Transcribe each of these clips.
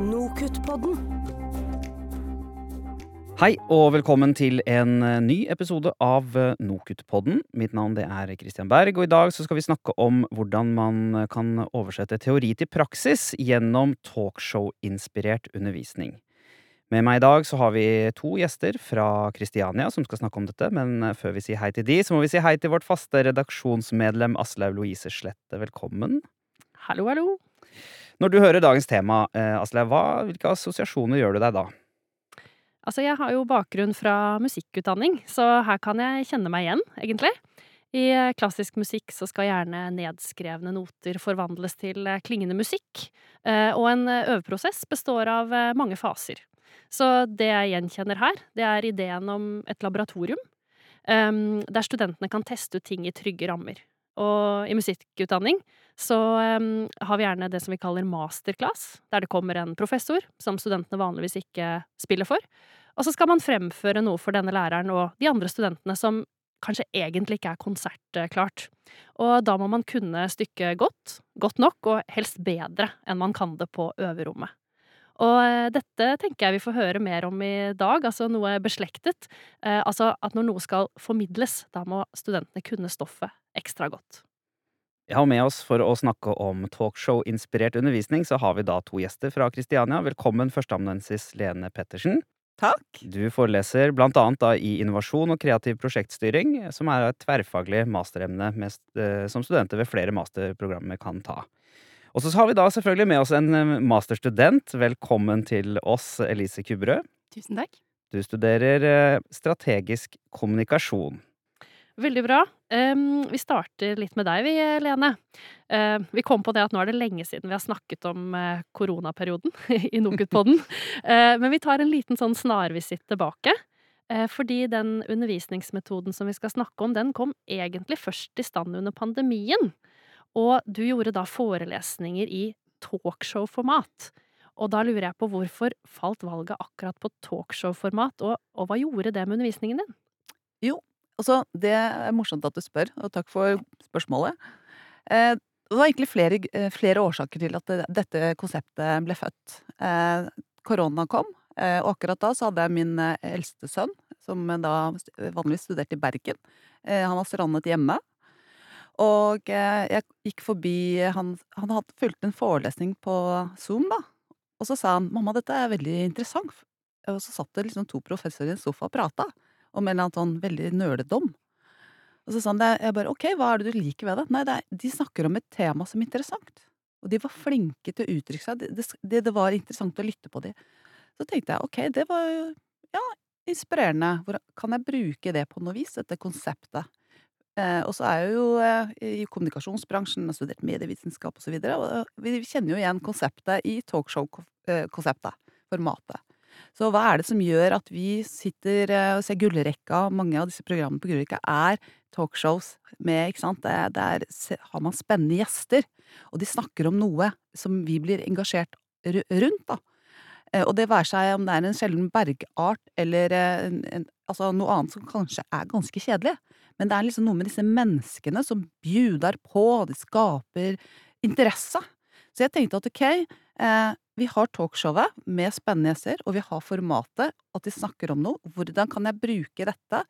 Nokutt-podden. Hei og velkommen til en eh, ny episode av eh, Nokutt-podden. Mitt navn det er Christian Berg, og i dag så skal vi snakke om hvordan man eh, kan oversette teori til praksis gjennom talkshow-inspirert undervisning. Med meg i dag så har vi to gjester fra Kristiania som skal snakke om dette, men før vi sier hei til de, så må vi si hei til vårt faste redaksjonsmedlem Aslaug Louise Slette. Velkommen. Hallo, hallo. Når du hører dagens tema, Asle, Aslaug, hvilke assosiasjoner gjør du deg da? Altså, jeg har jo bakgrunn fra musikkutdanning, så her kan jeg kjenne meg igjen, egentlig. I eh, klassisk musikk så skal gjerne nedskrevne noter forvandles til eh, klingende musikk, eh, og en eh, øveprosess består av eh, mange faser. Så det jeg gjenkjenner her, det er ideen om et laboratorium, der studentene kan teste ut ting i trygge rammer. Og i musikkutdanning så um, har vi gjerne det som vi kaller masterclass, der det kommer en professor, som studentene vanligvis ikke spiller for. Og så skal man fremføre noe for denne læreren og de andre studentene som kanskje egentlig ikke er konsertklart. Og da må man kunne stykket godt, godt nok, og helst bedre enn man kan det på øverommet. Og eh, dette tenker jeg vi får høre mer om i dag, altså noe beslektet. Eh, altså at når noe skal formidles, da må studentene kunne stoffet ekstra godt. Ja, og med oss for å snakke om talkshow-inspirert undervisning, så har vi da to gjester fra Kristiania. Velkommen førsteamanuensis Lene Pettersen. Takk. Du foreleser blant annet da i innovasjon og kreativ prosjektstyring, som er et tverrfaglig masteremne eh, som studenter ved flere masterprogrammer kan ta. Og så har vi da selvfølgelig med oss en eh, masterstudent. Velkommen til oss, Elise Kubberød. Tusen takk. Du studerer eh, strategisk kommunikasjon. Veldig bra. Um, vi starter litt med deg, vi, Lene. Uh, vi kom på det at nå er det lenge siden vi har snakket om uh, koronaperioden i Nokutpodden. uh, men vi tar en liten sånn snarvisitt tilbake. Eh, fordi den undervisningsmetoden som vi skal snakke om, den kom egentlig først i stand under pandemien. Og du gjorde da forelesninger i talkshow-format. Og da lurer jeg på hvorfor falt valget akkurat på talkshow-format, og, og hva gjorde det med undervisningen din? Altså, det er morsomt at du spør, og takk for spørsmålet. Eh, det var egentlig flere, eh, flere årsaker til at dette konseptet ble født. Eh, korona kom, eh, og akkurat da så hadde jeg min eldste sønn, som da vanligvis studerte i Bergen. Han var strandet hjemme. Og jeg gikk forbi Han, han hadde fulgt en forelesning på Zoom, da. Og så sa han 'mamma, dette er veldig interessant'. Og så satt det liksom to professorer i en sofa og prata om en eller annen sånn veldig nøledom. Og så sa han det, jeg bare ok, hva er det du liker ved det? Nei, det er, de snakker om et tema som er interessant. Og de var flinke til å uttrykke seg. Det, det, det var interessant å lytte på de. Så tenkte jeg ok, det var jo ja, inspirerende. Hvor, kan jeg bruke det på noe vis, dette konseptet? Eh, og så er jeg jo eh, i kommunikasjonsbransjen, har studert medievitenskap osv. Og, så videre, og vi kjenner jo igjen konseptet i talkshow-konseptet, formatet. Så hva er det som gjør at vi sitter eh, og ser Gullrekka, mange av disse programmene på Gullrekka er talkshows med, ikke sant, Der, er, har man spennende gjester, og de snakker om noe som vi blir engasjert rundt, da. Eh, Og det være seg om det er en sjelden bergart eller eh, en, en, altså noe annet som kanskje er ganske kjedelig. Men det er liksom noe med disse menneskene som bjuder på, de skaper interesse. Så jeg tenkte at ok, eh, vi har talkshowet med spennende gjester, og vi har formatet, at de snakker om noe. Hvordan kan jeg bruke dette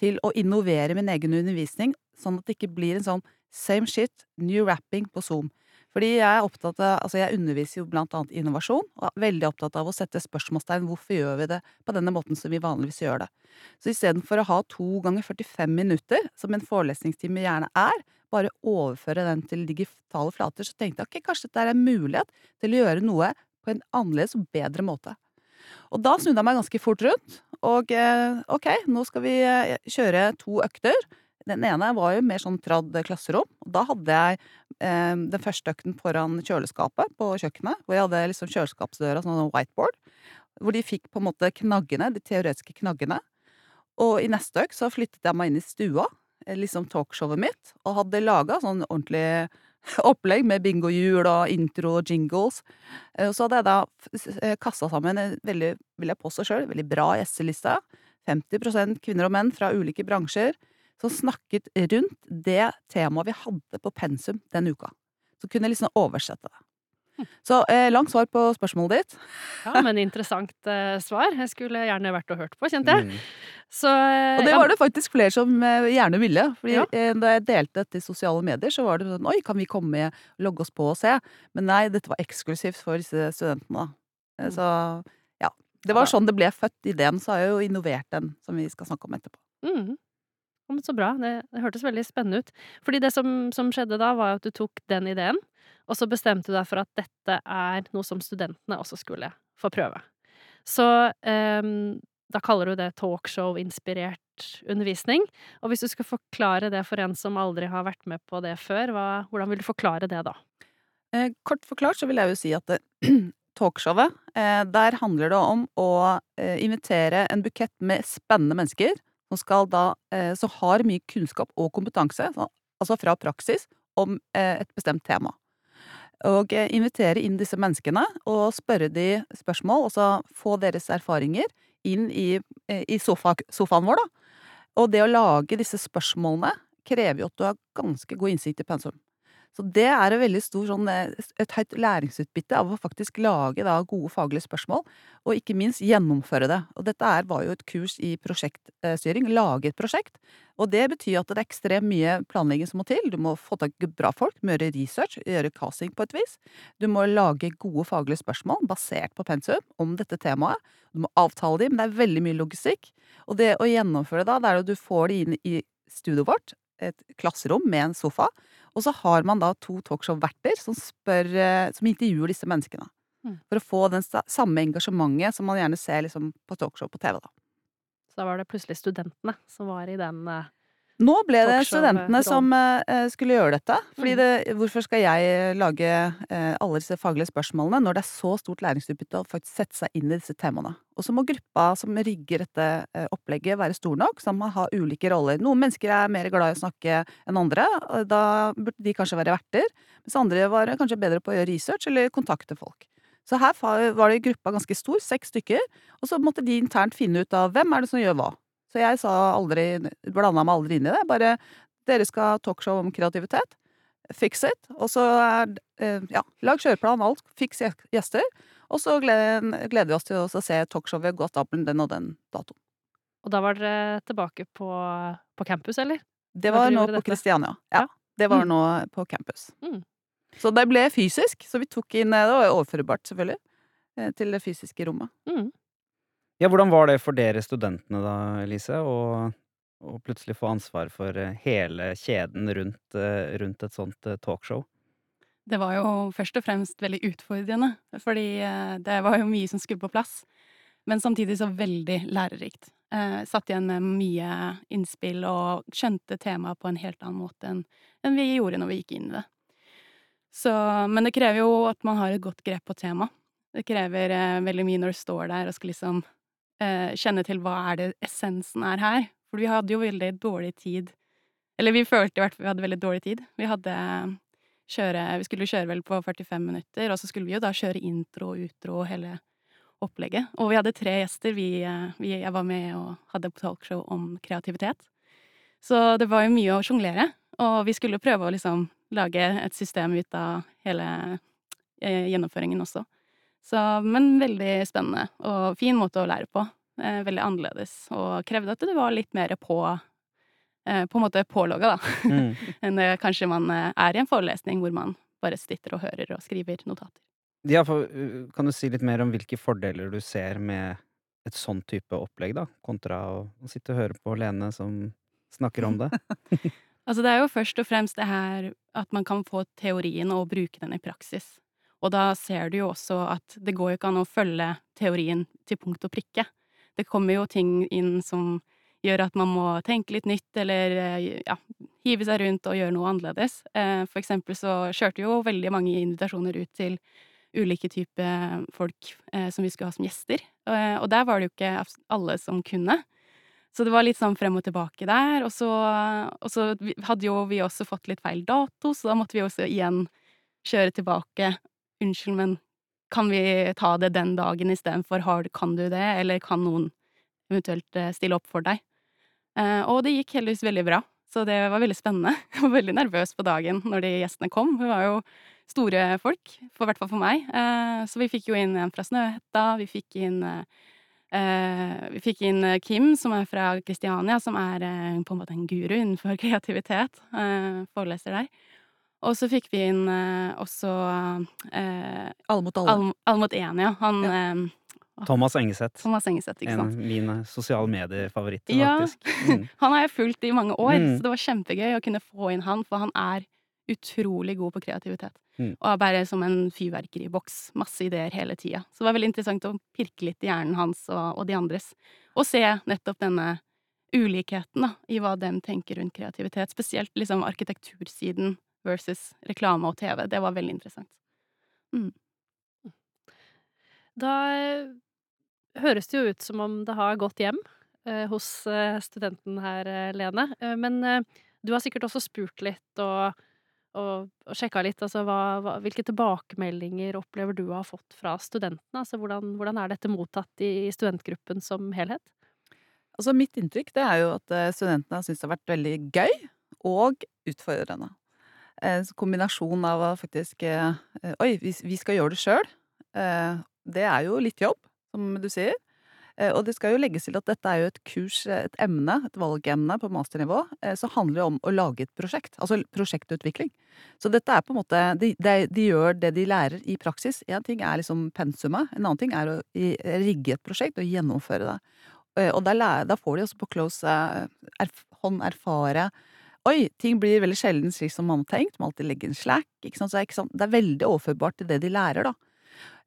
til å innovere min egen undervisning, sånn at det ikke blir en sånn same shit, new rapping på Zoom. Fordi jeg er opptatt av, altså jeg underviser jo blant annet innovasjon, og er veldig opptatt av å sette spørsmålstegn hvorfor gjør vi det på denne måten som vi vanligvis gjør det. Så istedenfor å ha to ganger 45 minutter, som en forelesningstime gjerne er, bare overføre den til digitale flater, så tenkte jeg ok, kanskje dette er en mulighet til å gjøre noe på en annerledes og bedre måte. Og da snudde jeg meg ganske fort rundt, og eh, ok, nå skal vi eh, kjøre to økter. Den ene var jo mer sånn tradd klasserom, da hadde jeg eh, den første økten foran kjøleskapet på kjøkkenet, hvor jeg hadde liksom kjøleskapsdøra, sånn whiteboard, hvor de fikk på en måte knaggene, de teoretiske knaggene. Og i neste økt så flyttet jeg meg inn i stua, eh, liksom talkshowet mitt, og hadde laga sånn ordentlig opplegg med bingohjul og intro og jingles. Eh, så hadde jeg da eh, kassa sammen en veldig, vil jeg påstå sjøl, veldig bra gjesteliste. 50% kvinner og menn fra ulike bransjer som snakket rundt det temaet vi hadde på pensum den uka. Så kunne jeg liksom oversette det. Så eh, langt svar på spørsmålet ditt. Ja, men interessant eh, svar. Jeg skulle gjerne vært og hørt på, kjente jeg. Mm. Så eh, Og det var det faktisk flere som eh, gjerne ville. Fordi Ja. eh, da jeg delte dette i sosiale medier, så var det sånn Oi, kan vi komme og logge oss på og se? Men nei, dette var eksklusivt for disse studentene. Eh, Mm. Så ja. Det var sånn det ble født. Ideen så har jeg jo innovert den, som vi skal snakke om etterpå. Mm. Så bra. Det, det hørtes veldig spennende ut. Fordi det som, som skjedde da, var at du tok den ideen, og så bestemte du deg for at dette er noe som studentene også skulle få prøve. Så um, da kaller du det talkshow-inspirert undervisning. Og hvis du skal forklare det for en som aldri har vært med på det før, hva, hvordan vil du forklare det da? Eh, kort forklart så vil jeg jo si at talkshowet, eh, der handler det om å eh, invitere en bukett med spennende mennesker som skal da eh, Som har mye kunnskap og kompetanse, altså fra praksis, om eh, et bestemt tema. Og eh, invitere inn disse menneskene og spørre de spørsmål, og få deres erfaringer inn i, i sofa, sofaen vår, da. Og det å lage disse spørsmålene krever jo at du har ganske god innsikt i pensum. Så det er et veldig stort sånn, eh, et høyt læringsutbytte av å faktisk lage da gode faglige spørsmål, og ikke minst gjennomføre det. Og dette er, var jo et kurs i prosjektstyring, lage et prosjekt. Og det betyr at det er ekstremt mye planlegging som må til. Du må få tak i bra folk, gjøre research, gjøre casting på et vis. Du må lage gode faglige spørsmål basert på pensum om dette temaet. Du må avtale dem, men det er veldig mye logistikk. Og det å gjennomføre da, det er at du får det inn i studioet vårt, et klasserom med en sofa, og så har man da to talkshow-verter som eh, som intervjuer disse menneskene. Mm. For å få det samme engasjementet som man gjerne ser liksom på talkshow på TV, da. Så da var det plutselig studentene som var i den eh, Nå ble det studentene eh, som eh, skulle gjøre dette. Fordi Mm. det, hvorfor skal jeg lage eh, alle disse faglige spørsmålene når det er så stort læringsutbytte å faktisk sette seg inn i disse temaene? Og så må gruppa som rigger dette eh, opplegget være stor nok, så man har ulike roller. Noen mennesker er mer glad i å snakke enn andre, og da burde de kanskje være verter. Mens andre var kanskje bedre på å gjøre research eller kontakte folk. Så her var det gruppa ganske stor, seks stykker, og så måtte de internt finne ut av hvem er det som gjør hva. Så jeg sa aldri, blanda meg aldri inn i det. Bare dere skal ha talkshow om kreativitet. Fix it. Og så er eh, ja, lag kjøreplan, alt. Fiks gjester. Og så gleder, vi oss til å se talkshowet gå av stabelen den og den datoen. Og da var dere tilbake på, på campus, eller? Det var nå på dette? Kristiania. Ja. Ja. Det var Mm. nå på campus. Mm. Så det ble fysisk. Så vi tok inn eh, Det var overførbart, selvfølgelig. eh, Til det fysiske rommet. Mm. Ja, hvordan var det for dere studentene da, Elise, å, å plutselig få ansvar for eh, hele kjeden rundt, eh, rundt et sånt eh, talkshow? Det var jo først og fremst veldig utfordrende, fordi det var jo mye som skulle på plass. Men samtidig så veldig lærerikt. Eh, satt igjen med mye innspill og skjønte temaet på en helt annen måte enn vi gjorde når vi gikk inn i det. Så, men det krever jo at man har et godt grep på temaet. Det krever veldig mye når du står der og skal liksom eh, kjenne til hva er det essensen er her. For vi hadde jo veldig dårlig tid. Eller vi følte i hvert fall vi hadde veldig dårlig tid. Vi hadde kjøre Vi skulle kjøre vel på 45 minutter, og så skulle vi jo da kjøre intro og utro og hele opplegget. Og vi hadde tre gjester. Vi, eh, vi, jeg var med og hadde talkshow om kreativitet. Så det var jo mye å sjonglere. Og vi skulle prøve å liksom lage et system ut av hele eh, gjennomføringen også. Så, men veldig spennende, og fin måte å lære på. Eh, veldig annerledes, og krevde at det var litt mer på eh, På en måte pålogga, da Mm. enn det kanskje man eh, er i en forelesning hvor man bare sitter og hører og skriver notater. Ja, for, uh, kan du si litt mer om hvilke fordeler du ser med et sånn type opplegg, da, kontra å, å sitte og høre på Lene som snakker om det? Altså det er jo først og fremst det her at man kan få teorien og bruke den i praksis. Og da ser du jo også at det går jo ikke an å følge teorien til punkt og prikke. Det kommer jo ting inn som gjør at man må tenke litt nytt, eller eh, ja, hive seg rundt og gjøre noe annerledes. Eh, For eksempel så kjørte jo veldig mange invitasjoner ut til ulike typer folk eh, som vi skulle ha som gjester. Og der var det jo ikke alle som kunne. Så det var litt sånn frem og tilbake der. Og så, og så hadde jo vi også fått litt feil dato, så da måtte vi også igjen kjøre tilbake. Unnskyld, men kan vi ta det den dagen istedenfor? Kan du det, eller kan noen eventuelt eh, stille opp for deg? Eh, og det gikk heldigvis veldig bra, så det var veldig spennende. Jeg var veldig nervøs på dagen når de gjestene kom. Hun var jo store folk, i hvert fall for meg. Eh, så vi fikk jo inn en fra Snøhetta, vi fikk inn Vi fikk inn Kim, som er fra Kristiania, som er på en måte en guru innenfor kreativitet. Foreleser der. Og så fikk vi inn også Alle mot alle. Alle, alle mot én, ja. Han ja. Thomas Engeseth. Thomas Engeseth, ikke sant? En av mine sosiale medier-favoritter, ja. faktisk. Mm. han har jeg fulgt i mange år, mm. så det var kjempegøy å kunne få inn han, for han er utrolig god på kreativitet. Mm. Og er bare som en fyrverkeriboks. Masse ideer hele tida. Så det var veldig interessant å pirke litt i hjernen hans og, og de andres. Og se nettopp denne ulikheten da, i hva dem tenker rundt kreativitet. Spesielt liksom arkitektursiden versus reklame og TV. Det var veldig interessant. Mm. Da høres det jo ut som om det har gått hjem eh, hos eh, studenten her, eh, Lene. Eh, men eh, du har sikkert også spurt litt og, og, og sjekka litt. Altså, hva, hva, hvilke tilbakemeldinger opplever du å ha fått fra studentene? Altså, hvordan, hvordan, er dette mottatt i studentgruppen som helhet? Altså, mitt inntrykk det er jo at eh, studentene syns det har vært veldig gøy og utfordrende. En kombinasjon av å faktisk Oi, vi, skal gjøre det sjøl det er jo litt jobb, som du sier. Eh, og det skal jo legges til at dette er jo et kurs, et emne, et valgemne på masternivå, eh, som handler om å lage et prosjekt. Altså prosjektutvikling. Så dette er på en måte De, de, de gjør det de lærer i praksis. Én ting er liksom pensumet, en annen ting er å rigge et prosjekt og gjennomføre det. Eh, og da, får de også på close hånd erfare Oi, ting blir veldig sjelden slik som man har tenkt. Man alltid legger en slack. Så det er, det er veldig overførbart til det de lærer, da.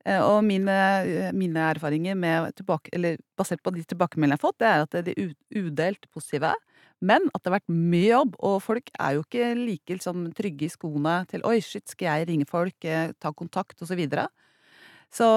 Eh, og mine, eh, mine erfaringer tilbake, basert på de tilbakemeldingene jeg har fått, det er at de er udelt positive. Men at det har vært mye jobb, og folk er jo ikke like liksom, trygge i skoene til 'oi, shit, skal jeg ringe folk, eh, ta kontakt', og så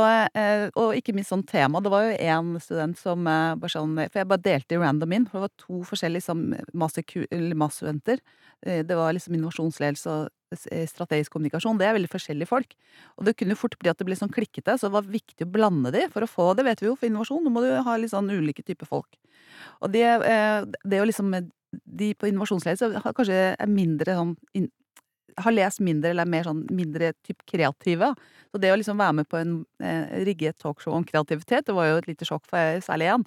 og ikke minst sånn tema. Det var jo én student som bare sånn For jeg bare delte random inn. for det var to forskjellige liksom, masterstudenter. Det var liksom innovasjonsledelse og Eh, strategisk kommunikasjon, det er veldig forskjellige folk. Og det kunne jo fort bli at det ble sånn klikkete, så det var viktig å blande de for å få Det vet vi jo, for innovasjon, nå må du ha litt sånn ulike typer folk. Og det, eh, det å liksom De på innovasjonsledelse kanskje er mindre sånn har lest mindre eller er mer sånn mindre typ kreative. Så det å liksom være med på en eh, rigget talkshow om kreativitet, det var jo et lite sjokk for jeg, særlig én.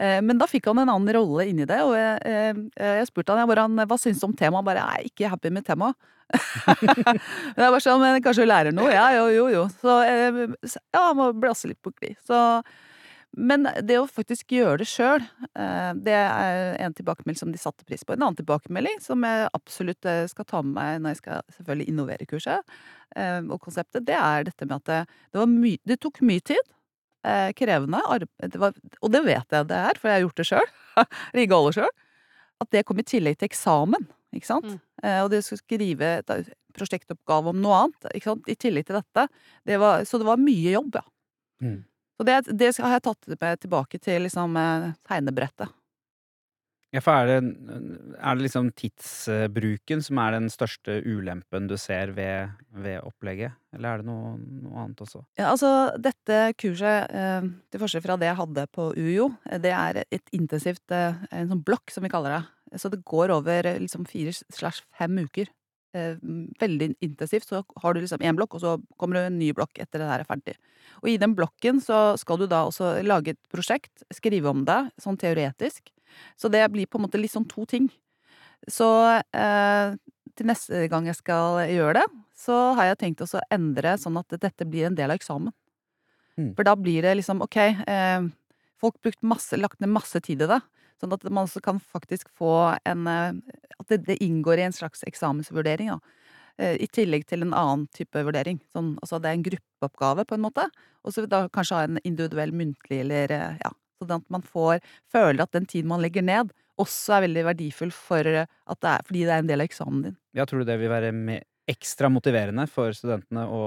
Eh, men da fikk han en annen rolle inni det, og jeg, eh, jeg spurte han, han hva syns du om temaet. Han bare jeg er ikke happy med temaet. men jeg bare sånn, men kanskje du lærer noe? Ja, jo, jo, jo. Så eh, ja, han må blåse litt på glid. Så men det å faktisk gjøre det sjøl, eh, det er en tilbakemelding som de satte pris på. En annen tilbakemelding som jeg absolutt eh, skal ta med meg når jeg skal selvfølgelig innovere kurset eh, og konseptet, det er dette med at det, det, var my, det tok mye tid. Krevende. Det var, og det vet jeg det er, for jeg har gjort det sjøl. Rigga alle sjøl. At det kom i tillegg til eksamen. Ikke sant? Mm. Og det å skrive prosjektoppgave om noe annet ikke sant? i tillegg til dette. Det var, så det var mye jobb, ja. Mm. Så det, det har jeg tatt med tilbake til liksom, eh, tegnebrettet. Ja, for er det, er det liksom tidsbruken som er den største ulempen du ser ved, ved opplegget, eller er det noe, noe, annet også? Ja, altså dette kurset, eh, til forskjell fra det jeg hadde på UiO, eh, det er et intensivt En sånn blokk, som vi kaller det. Så det går over liksom fire slash fem uker. Veldig intensivt. Så har du liksom én blokk, og så kommer det en ny blokk etter det der er ferdig. Og i den blokken så skal du da også lage et prosjekt, skrive om det, sånn teoretisk. Så det blir på en måte litt sånn to ting. Så eh, til neste gang jeg skal gjøre det, så har jeg tenkt å endre sånn at dette blir en del av eksamen. Mm. For da blir det liksom ok, eh, folk brukt masse, lagt ned masse tid i det. Sånn at man også kan faktisk få en eh, At det, det inngår i en slags eksamensvurdering. da. Eh, I tillegg til en annen type vurdering. Sånn, altså det er en gruppeoppgave, på en måte. Og så da kanskje ha en individuell muntlig, eller eh, ja. Sånn at man får føler at den tiden man legger ned, også er veldig verdifull for at det er, fordi det er en del av eksamen din. Ja, tror du det vil være ekstra motiverende for studentene å,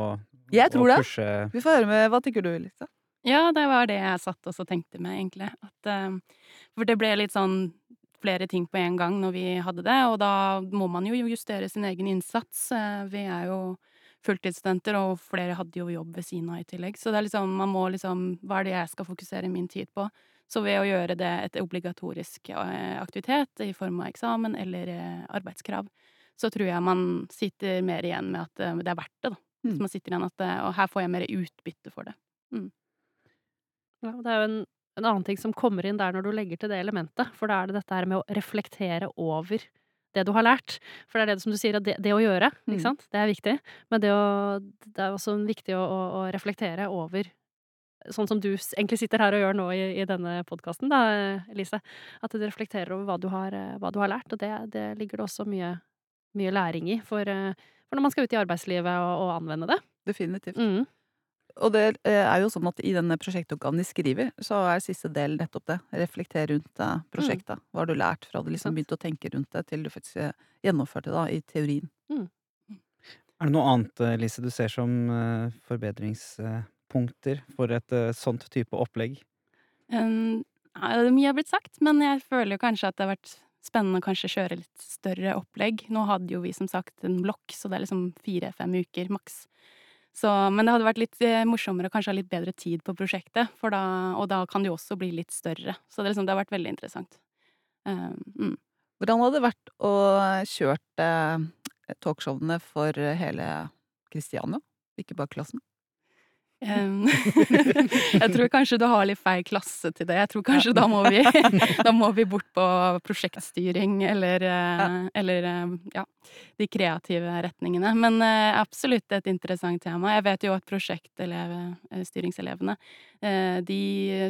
jeg tror å pushe det. Vi får høre med Hva tenker du, Lisa? Ja, det var det jeg satt og tenkte med, egentlig. At, uh, for det ble litt sånn flere ting på en gang når vi hadde det, og da må man jo justere sin egen innsats. Eh, vi er jo fulltidsstudenter, og flere hadde jo jobb ved siden av i tillegg. Så det er liksom, man må liksom Hva er det jeg skal fokusere min tid på? Så ved å gjøre det et obligatorisk eh, aktivitet i form av eksamen eller eh, arbeidskrav, så tror jeg man sitter mer igjen med at det er verdt det, da. Mm. Så man sitter igjen at eh, Og her får jeg mer utbytte for det. Ja, det er jo en, en annen ting som kommer inn der når du legger til det elementet, for da er det dette her med å reflektere over det du har lært. For det er det som du sier, at det, det å gjøre, Mm. ikke sant, det er viktig. Men det, å, det er også viktig å, å, å reflektere over Sånn som du egentlig sitter her og gjør nå i, i denne podkasten, da, Elise. At du reflekterer over hva du har, hva du har lært. Og det, det ligger det også mye, mye læring i for, eh, for når man skal ut i arbeidslivet og, og anvende det. Definitivt. Mm. Og det eh, er jo sånn at i denne prosjektoppgaven de skriver, så er siste del nettopp det. Reflekter rundt eh, prosjektet. Hva har du lært fra du liksom begynte å tenke rundt det, til du faktisk eh, gjennomførte det da, i teorien. Er det noe annet, eh, Lise, du ser som forbedringspunkter for et sånt type opplegg? Um, ja, det mye har blitt sagt, men jeg føler jo kanskje at det har vært spennende å kanskje kjøre litt større opplegg. Nå hadde jo vi som sagt en blokk, så det er liksom fire-fem uker maks. Så, men det hadde vært litt eh, morsommere å kanskje ha litt bedre tid på prosjektet, da, og da kan det jo også bli litt større. Så det, liksom, det har vært veldig interessant. Um, mm. Hvordan hadde det vært å kjørt eh, talkshowene for hele Kristiania, ikke bare klassen? Jeg tror kanskje du har litt feil klasse til det. Jeg tror kanskje da, må vi, da må vi bort på prosjektstyring eller, ja. eller eh, ja, de kreative retningene. Men eh, absolutt et interessant tema. Jeg vet jo at prosjektstyringselevene eh, de,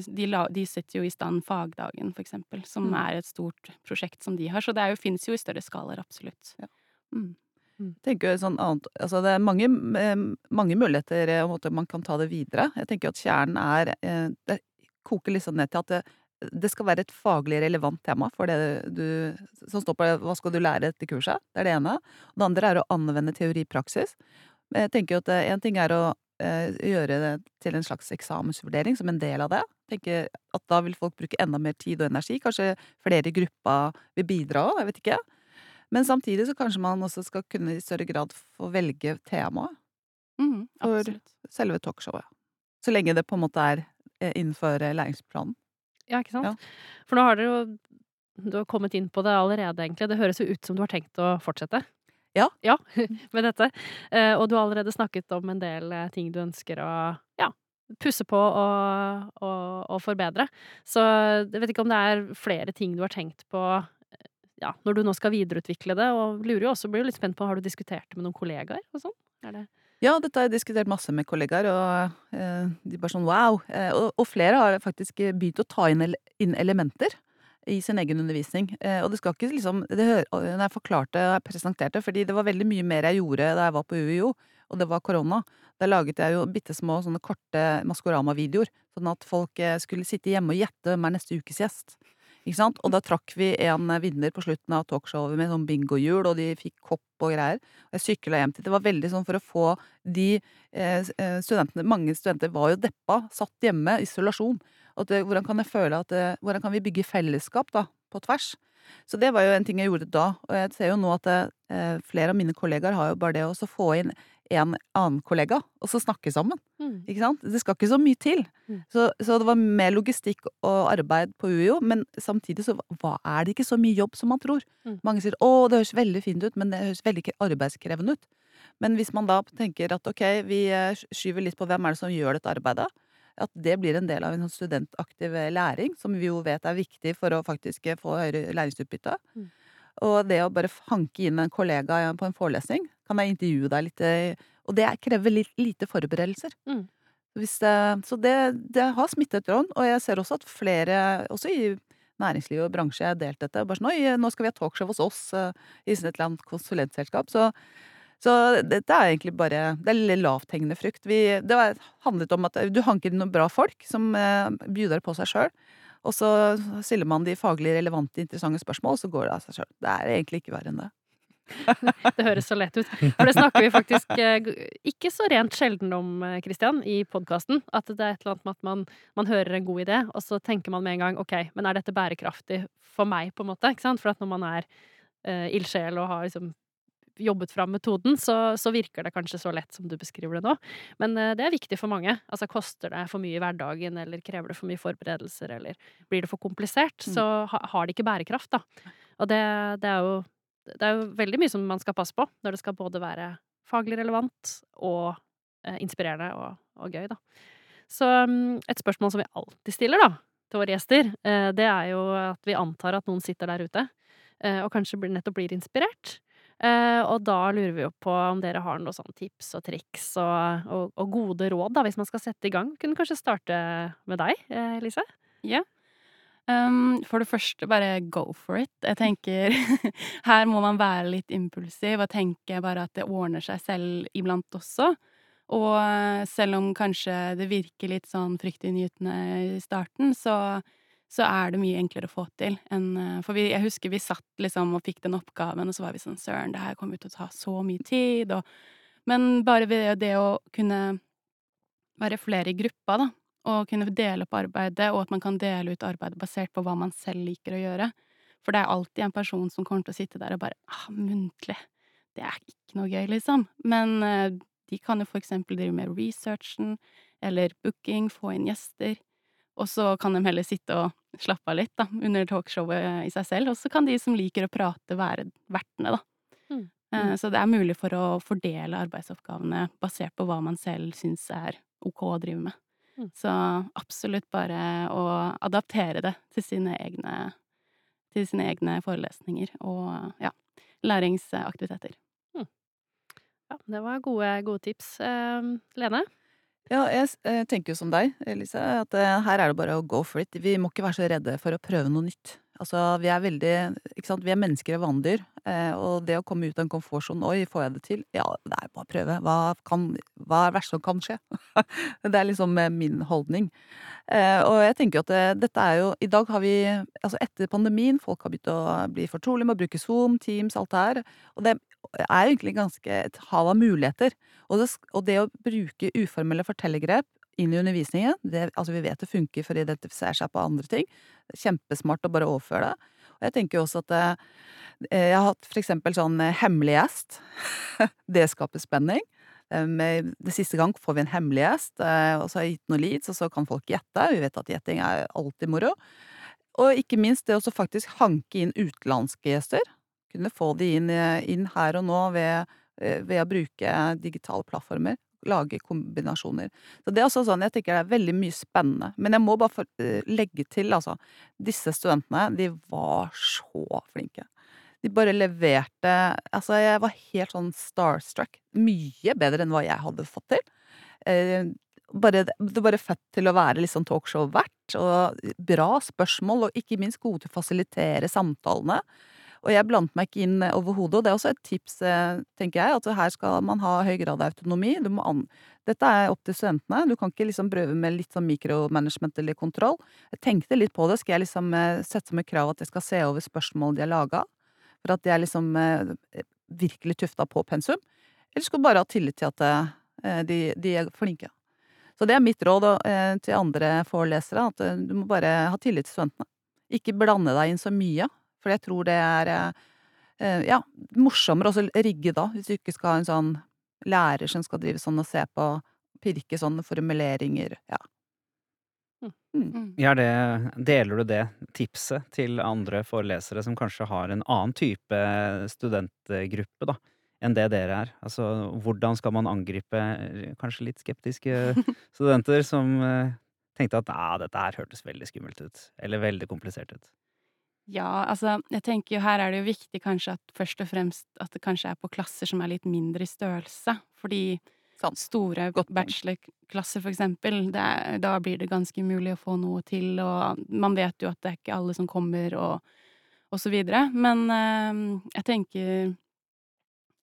de, de setter jo i stand fagdagen, for eksempel, som Mm. er et stort prosjekt som de har. Så det fins jo, i større skalaer, absolutt. Ja. Mm. Tenker jo sånn annet Altså, det er mange, eh, mange muligheter og måter man kan ta det videre. Jeg tenker at kjernen er eh, Det koker litt sånn ned til at det, det skal være et faglig relevant tema for det du Som står på hva skal du lære etter kurset? Det er det ene. Det andre er å anvende teori i praksis. Jeg tenker at én ting er å eh, gjøre det til en slags eksamensvurdering som en del av det. Tenker at da vil folk bruke enda mer tid og energi. Kanskje flere i gruppa vil bidra òg, jeg vet ikke. Men samtidig så kanskje man også skal kunne i større grad få velge temaet. Mm, For- Selve talkshowet. Så lenge det på en måte er eh, innenfor eh, læringsplanen. Ja, ikke sant? Ja. For nå har dere jo Du har kommet inn på det allerede, egentlig. Det høres jo ut som du har tenkt å fortsette. Ja. Ja, med dette. Eh, og du har allerede snakket om en del ting du ønsker å ja, pusse på og, og, og forbedre. Så jeg vet ikke om det er flere ting du har tenkt på ja, når du nå skal videreutvikle det, og lurer jo også, blir jo litt spent på, har du diskutert det med noen kollegaer og sånn? Det Ja, dette har jeg diskutert masse med kollegaer, og eh, de bare sånn wow. Eh, og, og flere har faktisk begynt å ta inn, inn elementer i sin egen undervisning. Eh, og det skal ikke liksom det Når jeg forklarte og presenterte, fordi det var veldig mye mer jeg gjorde da jeg var på UiO, og det var korona. Da laget jeg jo bitte små sånne korte Maskorama-videoer, sånn at folk eh, skulle sitte hjemme og gjette hvem er neste ukes gjest. Ikke sant? Og da trakk vi en vinner på slutten av talkshowet med sånn bingohjul, og de fikk kopp og greier. Og jeg sykla hjem til Det var veldig sånn for å få de eh, eh, studentene Mange studenter var jo deppa, satt hjemme, isolasjon. Det, hvordan kan jeg føle at det, Hvordan kan vi bygge fellesskap, da, på tvers? Så det var jo en ting jeg gjorde da. Og jeg ser jo nå at eh, flere av mine kollegaer har jo bare det å få inn en annen kollega, og så snakke sammen. mm. Ikke sant? Det skal ikke så mye til. Mm. Så, så det var mer logistikk og arbeid på UiO, men samtidig så var, er det ikke så mye jobb som man tror. Mm. Mange sier 'å, det høres veldig fint ut', men det høres veldig arbeidskrevende ut. Men hvis man da tenker at ok, vi eh, skyver litt på hvem er det som gjør dette arbeidet, at det blir en del av en sånn studentaktiv eh, læring, som vi jo vet er viktig for å faktisk eh, få høyere læringsutbytte. Mm. Og det å bare hanke inn en kollega på en forelesning, kan jeg intervjue deg litt eh, Og det krever litt lite forberedelser. Mm. Hvis så det, det har smittet rundt, og jeg ser også at flere, også i næringsliv og bransje, har delt dette. Bare sånn, Oi, nå skal vi ha talkshow hos oss eh, i et eller annet konsulentselskap. Så, så dette er egentlig bare Det er lavthengende frukt. Vi, det var- handlet om at du hanker noen bra folk som eh, bjuder på seg sjøl. Og så stiller man de faglig relevante, interessante spørsmål, og så går det av seg sjøl. Det er egentlig ikke verre enn det. Det høres så lett ut. For det snakker vi faktisk eh, ikke så rent sjelden om, Kristian, i podkasten. At det er et eller annet med at man, man hører en god idé, og så tenker man med en gang OK, men er dette bærekraftig for meg, på en måte? Ikke sant? For at når man er uh, ildsjel og har liksom jobbet fram metoden, så, så virker det kanskje så lett som du beskriver det nå. Men uh, det er viktig for mange. Altså koster det for mye i hverdagen, eller krever det for mye forberedelser, eller blir det for komplisert, Mm. så ha, har det ikke bærekraft, da. Og det, det er jo det er jo veldig mye som man skal passe på når det skal både være faglig relevant og eh, inspirerende og, og gøy, da. Så um, et spørsmål som vi alltid stiller, da, til våre gjester, eh, det er jo at vi antar at noen sitter der ute eh, og kanskje nettopp blir inspirert. Eh, og da lurer vi jo på om dere har noen sånne tips og triks og, og, og gode råd, da, hvis man skal sette i gang. Kunne kanskje starte med deg, eh, Lise? Ja. Um, for det første, bare go for it. Jeg tenker Her må man være litt impulsiv og tenke bare at det ordner seg selv iblant også. Og eh, selv om kanskje det virker litt sånn fryktinngytende i starten, så, så er det mye enklere å få til enn eh, For vi, jeg husker vi satt liksom og fikk den oppgaven, og så var vi sånn Søren, det her kommer til å ta så mye tid, og Men bare ved det å kunne være flere i gruppa, da, og kunne dele opp arbeidet, og at man kan dele ut arbeidet basert på hva man selv liker å gjøre. For det er alltid en person som kommer til å sitte der og bare ah, muntlig. Det er ikke noe gøy, liksom. Men eh, de kan jo for eksempel drive med researchen eller booking, få inn gjester. Og så kan de heller sitte og slappe av litt da, under talkshowet i seg selv. Og så kan de som liker å prate, være vertene, da. Mm. Eh, Så det er mulig for å fordele arbeidsoppgavene basert på hva man selv syns er ok å drive med. Mm. Så absolutt bare å adaptere det til sine egne, til sine egne forelesninger og ja, læringsaktiviteter. Ja, det var gode, gode tips. Eh, Lene? Ja, jeg eh, tenker jo som deg, Elise, at eh, her er det bare å go for it. Vi må ikke være så redde for å prøve noe nytt. Altså, vi er veldig Ikke sant, vi er mennesker og vanndyr, eh, og det å komme ut av en komfortsone Oi, får jeg det til? Ja, det er bare å prøve. Hva, kan, hva er det verste som kan skje? det er liksom eh, min holdning. Eh, og jeg tenker at det, dette er jo I dag har vi Altså, etter pandemien, folk har begynt å bli fortrolige med å bruke Zoom, Teams, alt det her. Og det er egentlig ganske et hav av muligheter. Og det, og det å bruke uformelle fortellergrep inn i undervisningen, det, altså vi vet det funker for å identifisere seg på andre ting. Kjempesmart å bare overføre det. Og jeg tenker også at eh, jeg har hatt for eksempel sånn eh, hemmelig gjest. det skaper spenning. Eh, med- Det siste gang får vi en hemmelig gjest, eh, og så har jeg gitt noen leads, og så kan folk gjette. Vi vet at gjetting er alltid moro. Og ikke minst det å faktisk hanke inn utenlandske gjester. Kunne få de inn, eh, inn her og nå ved, eh, ved å bruke digitale plattformer. Lage kombinasjoner. Så det er også sånn, jeg tenker det er veldig mye spennende. Men jeg må bare eh, legge til, altså. Disse studentene, de var så flinke. De bare leverte Altså, jeg var helt sånn starstruck. Mye bedre enn hva jeg hadde fått til. Eh, bare, det var bare fett til å være litt sånn talkshow-vert, og bra spørsmål, og ikke minst gode til å fasilitere samtalene. Og jeg blandet meg ikke inn overhodet, og det er også et tips, eh, tenker jeg, at her skal man ha høy grad av autonomi. Dette er opp til studentene. Du kan ikke liksom prøve med litt sånn mikromanagement eller kontroll. Jeg tenkte litt på det. Skal jeg liksom eh, sette som et krav at jeg skal se over spørsmål de har laga? For at de er liksom eh, virkelig tufta på pensum? Eller skal du bare ha tillit til at eh, de, de er flinke? Så det er mitt råd eh, til andre forelesere, at eh, du må bare ha tillit til studentene. Ikke blande deg inn så mye, for jeg tror det er eh, ja, morsommere også å rigge da, hvis du ikke skal ha en sånn lærer som skal drive sånn og se på, pirke sånne formuleringer, ja. Mm. Mm. Mm. Ja, det, deler du det tipset til andre forelesere som kanskje har en annen type studentgruppe, da, enn det dere er? Altså, hvordan skal man angripe eh, kanskje litt skeptiske studenter som eh, tenkte at nei, dette her hørtes veldig skummelt ut, eller veldig komplisert ut? Ja, altså, jeg tenker jo her er det jo viktig kanskje at først og fremst at det kanskje er på klasser som er litt mindre i størrelse. Fordi sånn. store bachelorklasser, for eksempel, det er, da blir det ganske umulig å få noe til, og man vet jo at det er ikke alle som kommer, og, og så videre. Men øh, jeg tenker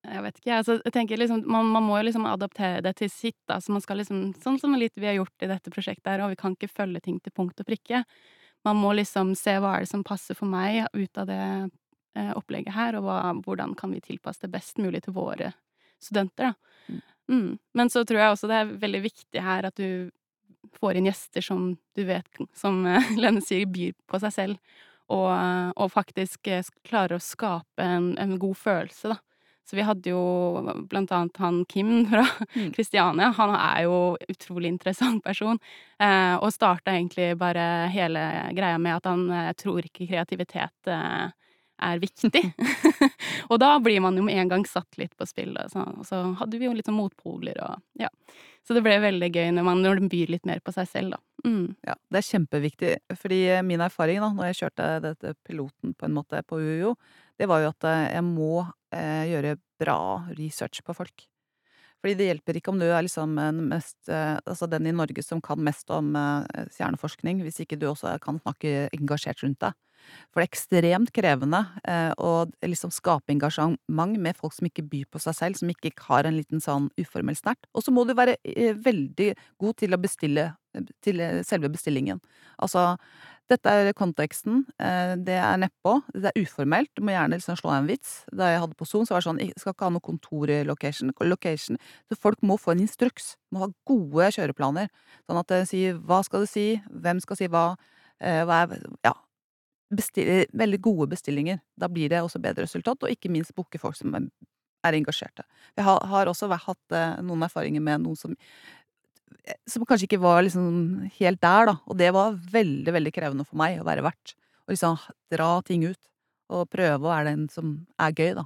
jeg vet ikke, altså, jeg tenker liksom, man, man må jo liksom adaptere det til sitt, da, så man skal liksom, sånn som litt vi har gjort i dette prosjektet her, og vi kan ikke følge ting til punkt og prikke. Man må liksom se hva er det som passer for meg ut av det eh, opplegget her, og hva, hvordan kan vi tilpasse det best mulig til våre studenter, da. Mm. Mm. Men så tror jeg også det er veldig viktig her at du får inn gjester som du vet, som eh, Lene sier, byr på seg selv, og, og faktisk eh, klarer å skape en, en god følelse, da. Så vi hadde jo blant annet han Kim fra Mm. Kristiania. Han er jo utrolig interessant person. Eh, og starta egentlig bare hele greia med at han eh, tror ikke kreativitet eh, er viktig. og da blir man jo med en gang satt litt på spill. Og så, og så hadde vi jo litt sånn motpoler og ja. Så det ble veldig gøy når man når byr litt mer på seg selv, da. Mm. Ja, det er kjempeviktig, fordi eh, min erfaring da når jeg kjørte dette piloten på en måte på UiO, det var jo at eh, jeg må gjøre bra research på folk. Fordi det hjelper ikke om du er liksom mest, eh, altså den i Norge som kan mest om eh, stjerneforskning, hvis ikke du også kan snakke engasjert rundt deg. For det er ekstremt krevende eh, å liksom skape engasjement med folk som ikke byr på seg selv, som ikke har en liten sånn uformell snert. Og så må du være eh, veldig god til å bestille til selve bestillingen. Altså, dette er konteksten, eh, det er nedpå, det er uformelt, du må gjerne liksom slå en vits. Da jeg hadde på Zoom, så var det sånn, jeg skal ikke ha noe kontorlocation, location. Så folk må få en instruks, må ha gode kjøreplaner. Sånn at de sier hva skal du si, hvem skal si hva, hva er Ja, bestille, veldig gode bestillinger. Da blir det også bedre resultat, og ikke minst booke folk som er engasjerte. Jeg har, også hatt eh, noen erfaringer med noen som eh, som kanskje ikke var liksom helt der, da. Og det var veldig, veldig krevende for meg å være vert. Å liksom dra ting ut. Og prøve å være den som er gøy, da.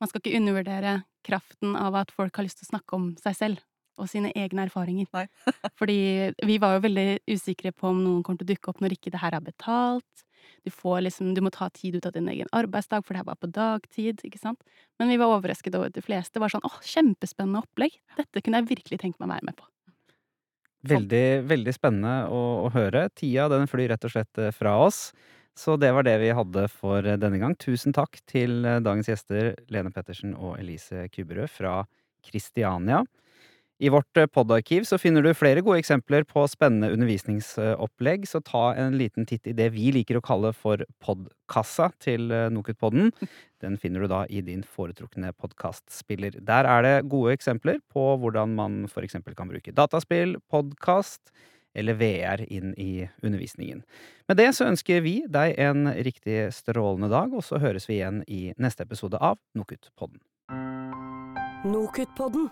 Man skal ikke undervurdere kraften av at folk har lyst til å snakke om seg selv og sine egne erfaringer. Fordi vi var jo veldig usikre på om noen kommer til å dukke opp når ikke det her er betalt. Du, får liksom, du må ta tid ut av din egen arbeidsdag, for det her var på dagtid. ikke sant? Men vi var overrasket over at de fleste var sånn åh, kjempespennende opplegg. Dette kunne jeg virkelig tenkt meg å være med på. Veldig, veldig spennende å, å høre. Tida den flyr rett og slett eh, fra oss. Så det var det vi hadde for denne gang. Tusen takk til eh, dagens gjester Lene Pettersen og Elise Kuberød fra Kristiania. I vårt eh, podarkiv så finner du flere gode eksempler på spennende undervisningsopplegg, så ta en liten titt i det vi liker å kalle for podkassa til eh, Nokutpodden. Den finner du da i din foretrukne podkastspiller. Der er det gode eksempler på hvordan man for eksempel kan bruke dataspill, podkast eller VR inn i undervisningen. Med det så ønsker vi deg en riktig strålende dag, og så høres vi igjen i neste episode av Nokutpodden. Nokutpodden.